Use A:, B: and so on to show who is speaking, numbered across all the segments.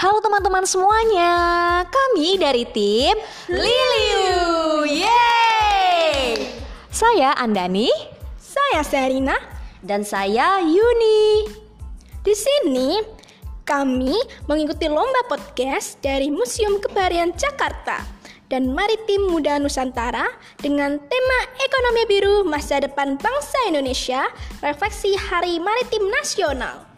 A: Halo teman-teman semuanya, kami dari tim Liliu. Yeay! Saya Andani,
B: Saya Serina.
C: Dan saya Yuni.
B: Di sini kami mengikuti lomba podcast dari Museum Kebarian Jakarta dan Maritim Muda Nusantara dengan tema Ekonomi Biru Masa Depan Bangsa Indonesia Refleksi Hari Maritim Nasional.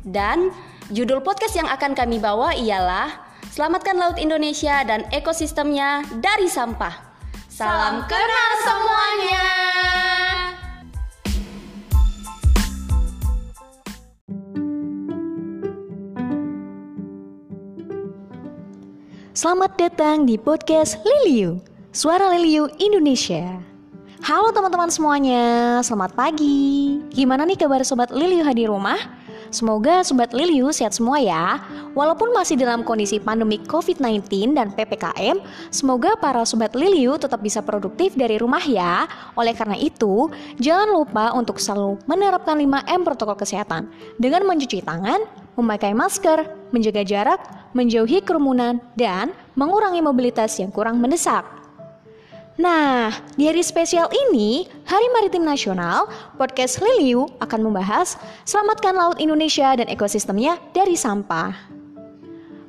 C: Dan judul podcast yang akan kami bawa ialah Selamatkan Laut Indonesia dan ekosistemnya dari sampah. Salam kenal semuanya.
A: selamat datang di podcast Liliu, Suara Liliu Indonesia. Halo teman-teman semuanya, selamat pagi. Gimana nih kabar sobat Liliu di rumah? Semoga sobat Liliu sehat semua ya. Walaupun masih dalam kondisi pandemi COVID-19 dan PPKM, semoga para sobat Liliu tetap bisa produktif dari rumah ya. Oleh karena itu, jangan lupa untuk selalu menerapkan 5M protokol kesehatan dengan mencuci tangan, memakai masker, menjaga jarak, menjauhi kerumunan, dan mengurangi mobilitas yang kurang mendesak. Nah, di hari spesial ini, Hari Maritim Nasional, podcast Liliu akan membahas selamatkan laut Indonesia dan ekosistemnya dari sampah.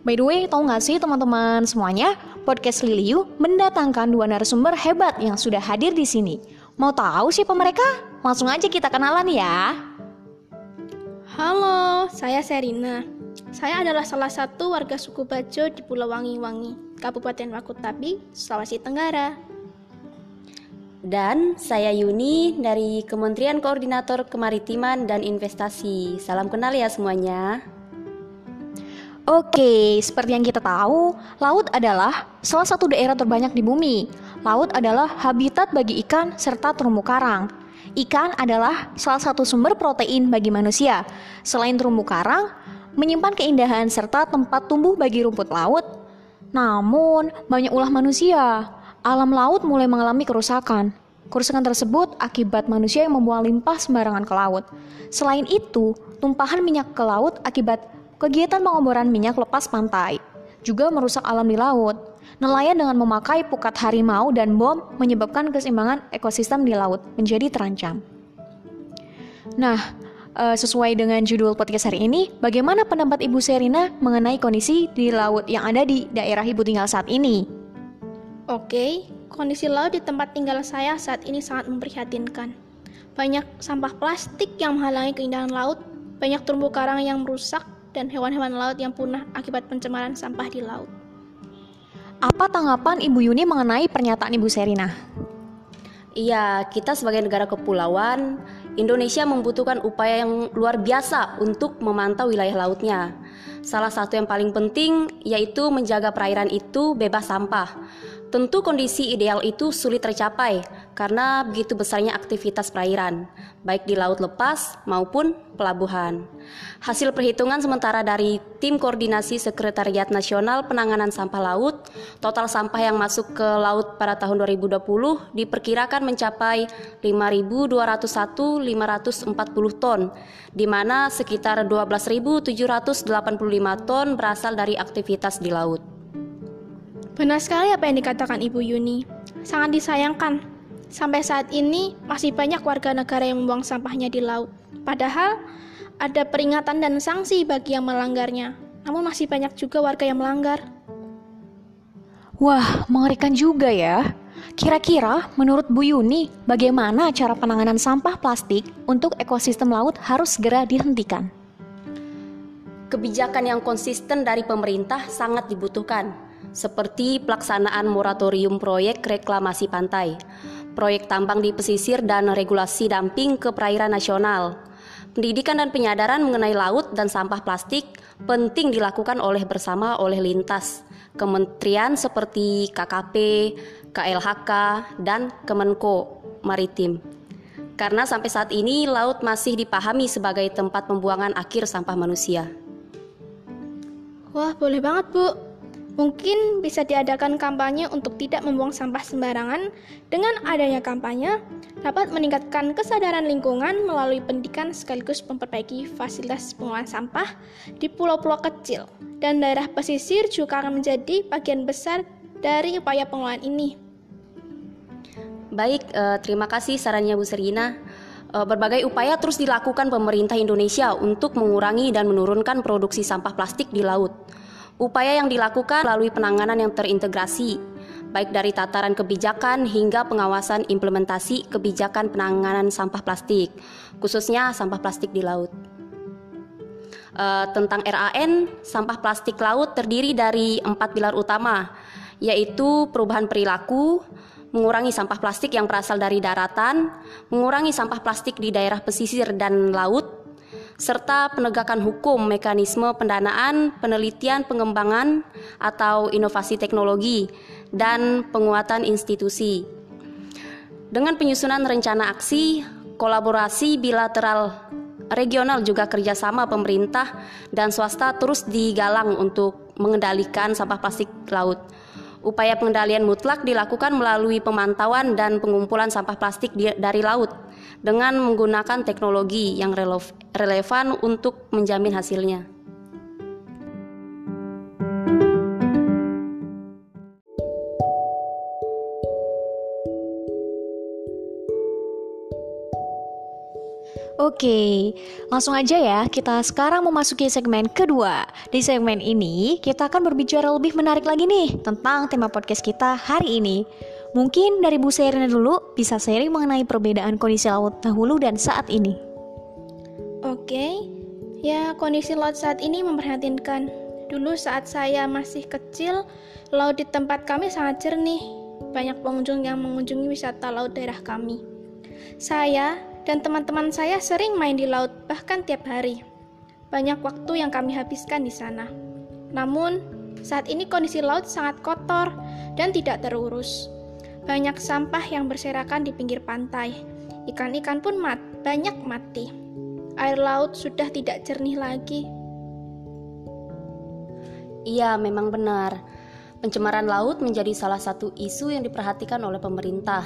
A: By the way, tahu nggak sih teman-teman semuanya, podcast Liliu mendatangkan dua narasumber hebat yang sudah hadir di sini. Mau tahu siapa mereka? Langsung aja kita kenalan ya.
B: Halo, saya Serina. Saya adalah salah satu warga suku Bajo di Pulau Wangi-Wangi, Kabupaten Wakutabi, Sulawesi Tenggara.
C: Dan saya Yuni dari Kementerian Koordinator Kemaritiman dan Investasi. Salam kenal ya semuanya.
A: Oke, seperti yang kita tahu, laut adalah salah satu daerah terbanyak di bumi. Laut adalah habitat bagi ikan serta terumbu karang. Ikan adalah salah satu sumber protein bagi manusia. Selain terumbu karang, menyimpan keindahan serta tempat tumbuh bagi rumput laut. Namun, banyak ulah manusia. Alam laut mulai mengalami kerusakan. Kerusakan tersebut akibat manusia yang membuang limpah sembarangan ke laut. Selain itu, tumpahan minyak ke laut akibat kegiatan pengeboran minyak lepas pantai juga merusak alam di laut. Nelayan dengan memakai pukat harimau dan bom menyebabkan keseimbangan ekosistem di laut menjadi terancam. Nah, eh, sesuai dengan judul podcast hari ini, bagaimana pendapat Ibu Serina mengenai kondisi di laut yang ada di daerah Ibu tinggal saat ini?
B: Oke, kondisi laut di tempat tinggal saya saat ini sangat memprihatinkan. Banyak sampah plastik yang menghalangi keindahan laut, banyak terumbu karang yang merusak, dan hewan-hewan laut yang punah akibat pencemaran sampah di laut.
A: Apa tanggapan Ibu Yuni mengenai pernyataan Ibu Serina?
C: Iya, kita sebagai negara kepulauan, Indonesia membutuhkan upaya yang luar biasa untuk memantau wilayah lautnya. Salah satu yang paling penting yaitu menjaga perairan itu bebas sampah. Tentu kondisi ideal itu sulit tercapai karena begitu besarnya aktivitas perairan, baik di laut lepas maupun pelabuhan. Hasil perhitungan sementara dari Tim Koordinasi Sekretariat Nasional Penanganan Sampah Laut, total sampah yang masuk ke laut pada tahun 2020 diperkirakan mencapai 5.201.540 ton, di mana sekitar 12.785 ton berasal dari aktivitas di laut.
B: Benar sekali apa yang dikatakan Ibu Yuni. Sangat disayangkan. Sampai saat ini masih banyak warga negara yang membuang sampahnya di laut. Padahal ada peringatan dan sanksi bagi yang melanggarnya. Namun masih banyak juga warga yang melanggar.
A: Wah, mengerikan juga ya. Kira-kira menurut Bu Yuni, bagaimana cara penanganan sampah plastik untuk ekosistem laut harus segera dihentikan?
C: Kebijakan yang konsisten dari pemerintah sangat dibutuhkan seperti pelaksanaan moratorium proyek reklamasi pantai, proyek tambang di pesisir dan regulasi damping ke perairan nasional. Pendidikan dan penyadaran mengenai laut dan sampah plastik penting dilakukan oleh bersama oleh lintas kementerian seperti KKP, KLHK, dan Kemenko Maritim. Karena sampai saat ini laut masih dipahami sebagai tempat pembuangan akhir sampah manusia.
B: Wah, boleh banget, Bu. Mungkin bisa diadakan kampanye untuk tidak membuang sampah sembarangan. Dengan adanya kampanye, dapat meningkatkan kesadaran lingkungan melalui pendidikan sekaligus memperbaiki fasilitas pengolahan sampah di pulau-pulau kecil. Dan daerah pesisir juga akan menjadi bagian besar dari upaya pengolahan ini.
C: Baik, eh, terima kasih sarannya Bu Serina. Eh, berbagai upaya terus dilakukan pemerintah Indonesia untuk mengurangi dan menurunkan produksi sampah plastik di laut. Upaya yang dilakukan melalui penanganan yang terintegrasi, baik dari tataran kebijakan hingga pengawasan implementasi kebijakan penanganan sampah plastik, khususnya sampah plastik di laut. Uh, tentang RAN, sampah plastik laut terdiri dari empat pilar utama, yaitu perubahan perilaku, mengurangi sampah plastik yang berasal dari daratan, mengurangi sampah plastik di daerah pesisir dan laut, serta penegakan hukum mekanisme pendanaan, penelitian, pengembangan, atau inovasi teknologi, dan penguatan institusi. Dengan penyusunan rencana aksi, kolaborasi bilateral regional juga kerjasama pemerintah dan swasta terus digalang untuk mengendalikan sampah plastik laut. Upaya pengendalian mutlak dilakukan melalui pemantauan dan pengumpulan sampah plastik dari laut dengan menggunakan teknologi yang relevan untuk menjamin hasilnya.
A: Oke, langsung aja ya. Kita sekarang memasuki segmen kedua. Di segmen ini, kita akan berbicara lebih menarik lagi nih tentang tema podcast kita hari ini. Mungkin dari Bu Serina dulu bisa sharing mengenai perbedaan kondisi laut dahulu dan saat ini.
B: Oke, ya kondisi laut saat ini memprihatinkan. Dulu saat saya masih kecil, laut di tempat kami sangat jernih. Banyak pengunjung yang mengunjungi wisata laut daerah kami. Saya dan teman-teman saya sering main di laut bahkan tiap hari. Banyak waktu yang kami habiskan di sana. Namun, saat ini kondisi laut sangat kotor dan tidak terurus. Banyak sampah yang berserakan di pinggir pantai. Ikan-ikan pun mat, banyak mati. Air laut sudah tidak jernih lagi.
C: Iya, memang benar. Pencemaran laut menjadi salah satu isu yang diperhatikan oleh pemerintah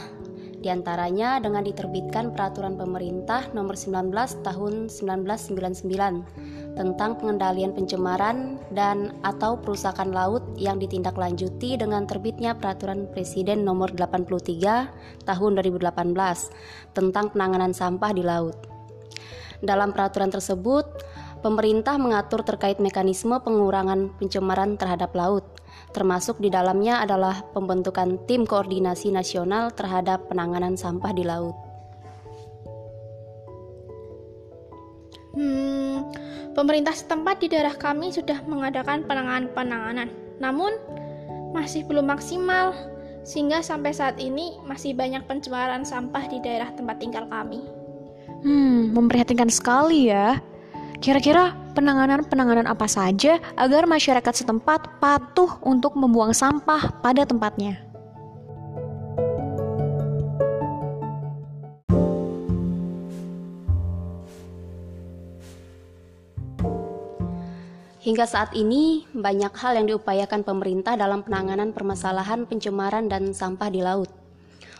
C: di antaranya dengan diterbitkan Peraturan Pemerintah Nomor 19 Tahun 1999 tentang pengendalian pencemaran dan atau perusakan laut yang ditindaklanjuti dengan terbitnya Peraturan Presiden Nomor 83 Tahun 2018 tentang penanganan sampah di laut. Dalam peraturan tersebut, pemerintah mengatur terkait mekanisme pengurangan pencemaran terhadap laut termasuk di dalamnya adalah pembentukan tim koordinasi nasional terhadap penanganan sampah di laut.
B: Hmm, pemerintah setempat di daerah kami sudah mengadakan penanganan-penanganan, namun masih belum maksimal, sehingga sampai saat ini masih banyak pencemaran sampah di daerah tempat tinggal kami.
A: Hmm, memprihatinkan sekali ya. Kira-kira penanganan-penanganan apa saja agar masyarakat setempat patuh untuk membuang sampah pada tempatnya?
C: Hingga saat ini, banyak hal yang diupayakan pemerintah dalam penanganan permasalahan pencemaran dan sampah di laut.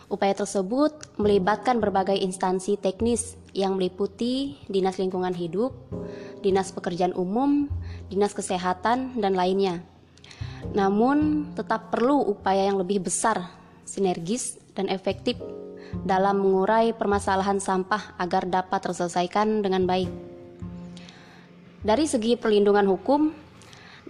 C: Upaya tersebut melibatkan berbagai instansi teknis yang meliputi Dinas Lingkungan Hidup, Dinas Pekerjaan Umum, Dinas Kesehatan, dan lainnya. Namun, tetap perlu upaya yang lebih besar, sinergis, dan efektif dalam mengurai permasalahan sampah agar dapat terselesaikan dengan baik. Dari segi perlindungan hukum,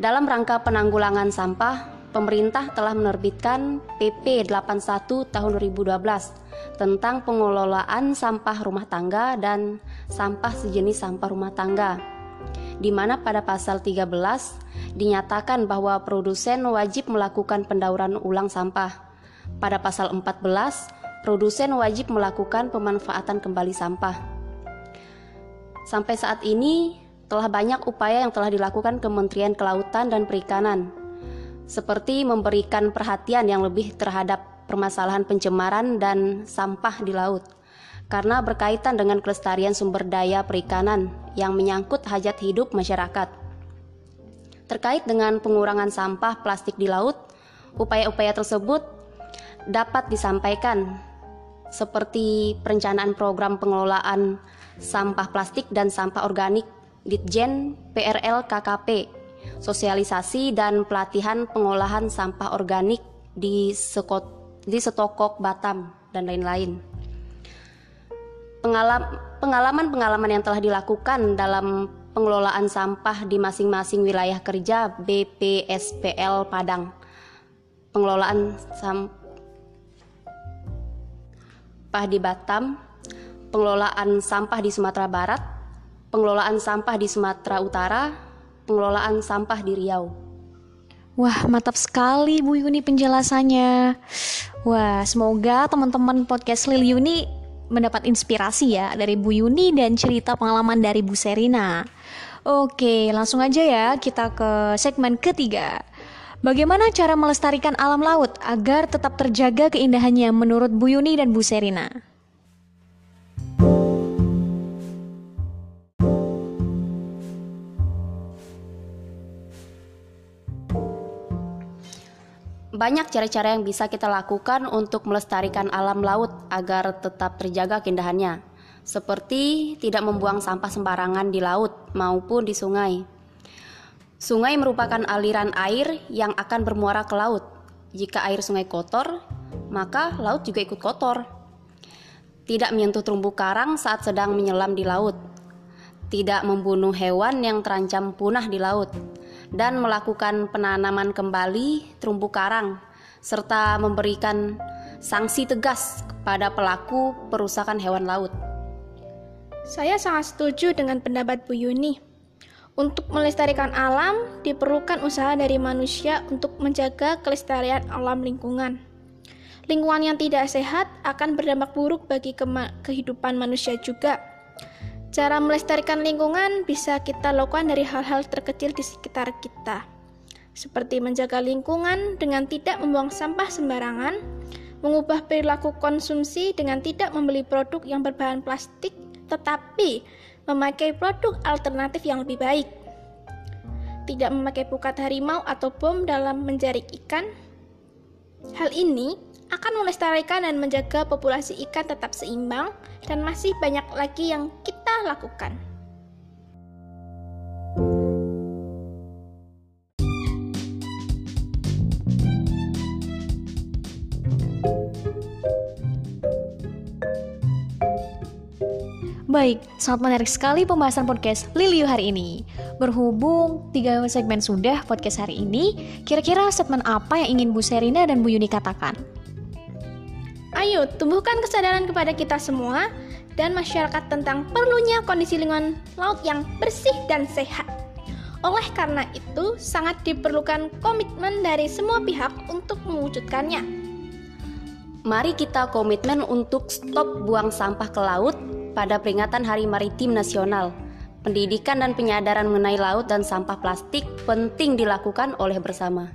C: dalam rangka penanggulangan sampah, pemerintah telah menerbitkan PP 81 tahun 2012 tentang pengelolaan sampah rumah tangga dan sampah sejenis sampah rumah tangga di mana pada pasal 13 dinyatakan bahwa produsen wajib melakukan pendauran ulang sampah. Pada pasal 14, produsen wajib melakukan pemanfaatan kembali sampah. Sampai saat ini, telah banyak upaya yang telah dilakukan Kementerian Kelautan dan Perikanan seperti memberikan perhatian yang lebih terhadap permasalahan pencemaran dan sampah di laut, karena berkaitan dengan kelestarian sumber daya perikanan yang menyangkut hajat hidup masyarakat. Terkait dengan pengurangan sampah plastik di laut, upaya-upaya tersebut dapat disampaikan seperti perencanaan program pengelolaan sampah plastik dan sampah organik Ditjen PRL KKP, sosialisasi dan pelatihan pengolahan sampah organik di Sekot di Setokok Batam dan lain-lain. Pengalaman-pengalaman yang telah dilakukan dalam pengelolaan sampah di masing-masing wilayah kerja BPSPL Padang. Pengelolaan sampah di Batam, pengelolaan sampah di Sumatera Barat, pengelolaan sampah di Sumatera Utara, pengelolaan sampah di Riau.
A: Wah, mantap sekali Bu Yuni penjelasannya. Wah, semoga teman-teman podcast Lil Yuni mendapat inspirasi ya dari Bu Yuni dan cerita pengalaman dari Bu Serina. Oke, langsung aja ya kita ke segmen ketiga. Bagaimana cara melestarikan alam laut agar tetap terjaga keindahannya menurut Bu Yuni dan Bu Serina?
C: Banyak cara-cara yang bisa kita lakukan untuk melestarikan alam laut agar tetap terjaga keindahannya, seperti tidak membuang sampah sembarangan di laut maupun di sungai. Sungai merupakan aliran air yang akan bermuara ke laut. Jika air sungai kotor, maka laut juga ikut kotor. Tidak menyentuh terumbu karang saat sedang menyelam di laut. Tidak membunuh hewan yang terancam punah di laut dan melakukan penanaman kembali terumbu karang serta memberikan sanksi tegas kepada pelaku perusakan hewan laut.
B: Saya sangat setuju dengan pendapat Bu Yuni. Untuk melestarikan alam, diperlukan usaha dari manusia untuk menjaga kelestarian alam lingkungan. Lingkungan yang tidak sehat akan berdampak buruk bagi kehidupan manusia juga. Cara melestarikan lingkungan bisa kita lakukan dari hal-hal terkecil di sekitar kita, seperti menjaga lingkungan dengan tidak membuang sampah sembarangan, mengubah perilaku konsumsi dengan tidak membeli produk yang berbahan plastik, tetapi memakai produk alternatif yang lebih baik. Tidak memakai pukat harimau atau bom dalam menjaring ikan. Hal ini akan melestarikan dan menjaga populasi ikan tetap seimbang dan masih banyak lagi yang kita lakukan.
A: Baik, sangat menarik sekali pembahasan podcast Liliu hari ini. Berhubung tiga segmen sudah podcast hari ini, kira-kira segmen apa yang ingin Bu Serina dan Bu Yuni katakan?
B: Ayo, tumbuhkan kesadaran kepada kita semua dan masyarakat tentang perlunya kondisi lingkungan laut yang bersih dan sehat. Oleh karena itu, sangat diperlukan komitmen dari semua pihak untuk mewujudkannya.
C: Mari kita komitmen untuk stop buang sampah ke laut pada peringatan Hari Maritim Nasional. Pendidikan dan penyadaran mengenai laut dan sampah plastik penting dilakukan oleh bersama.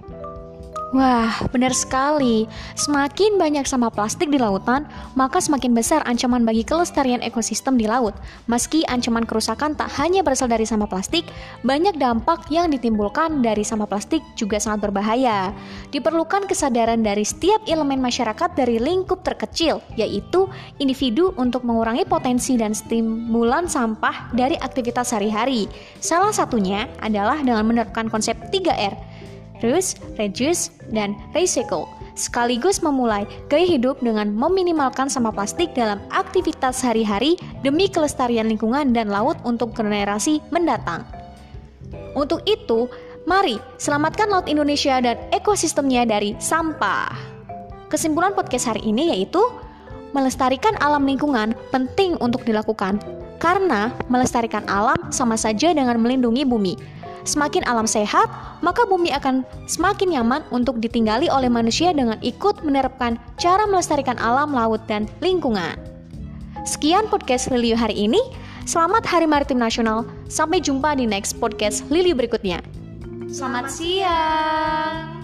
A: Wah, benar sekali. Semakin banyak sampah plastik di lautan, maka semakin besar ancaman bagi kelestarian ekosistem di laut. Meski ancaman kerusakan tak hanya berasal dari sampah plastik, banyak dampak yang ditimbulkan dari sampah plastik juga sangat berbahaya. Diperlukan kesadaran dari setiap elemen masyarakat dari lingkup terkecil, yaitu individu untuk mengurangi potensi dan stimulan sampah dari aktivitas sehari-hari. Salah satunya adalah dengan menerapkan konsep 3R, reduce, reduce, dan recycle, sekaligus memulai gaya hidup dengan meminimalkan sampah plastik dalam aktivitas sehari-hari demi kelestarian lingkungan dan laut untuk generasi mendatang. Untuk itu, mari selamatkan laut Indonesia dan ekosistemnya dari sampah. Kesimpulan podcast hari ini yaitu melestarikan alam lingkungan penting untuk dilakukan karena melestarikan alam sama saja dengan melindungi bumi. Semakin alam sehat, maka bumi akan semakin nyaman untuk ditinggali oleh manusia dengan ikut menerapkan cara melestarikan alam, laut, dan lingkungan. Sekian podcast Liliu hari ini. Selamat Hari Maritim Nasional. Sampai jumpa di next podcast Liliu berikutnya.
B: Selamat siang.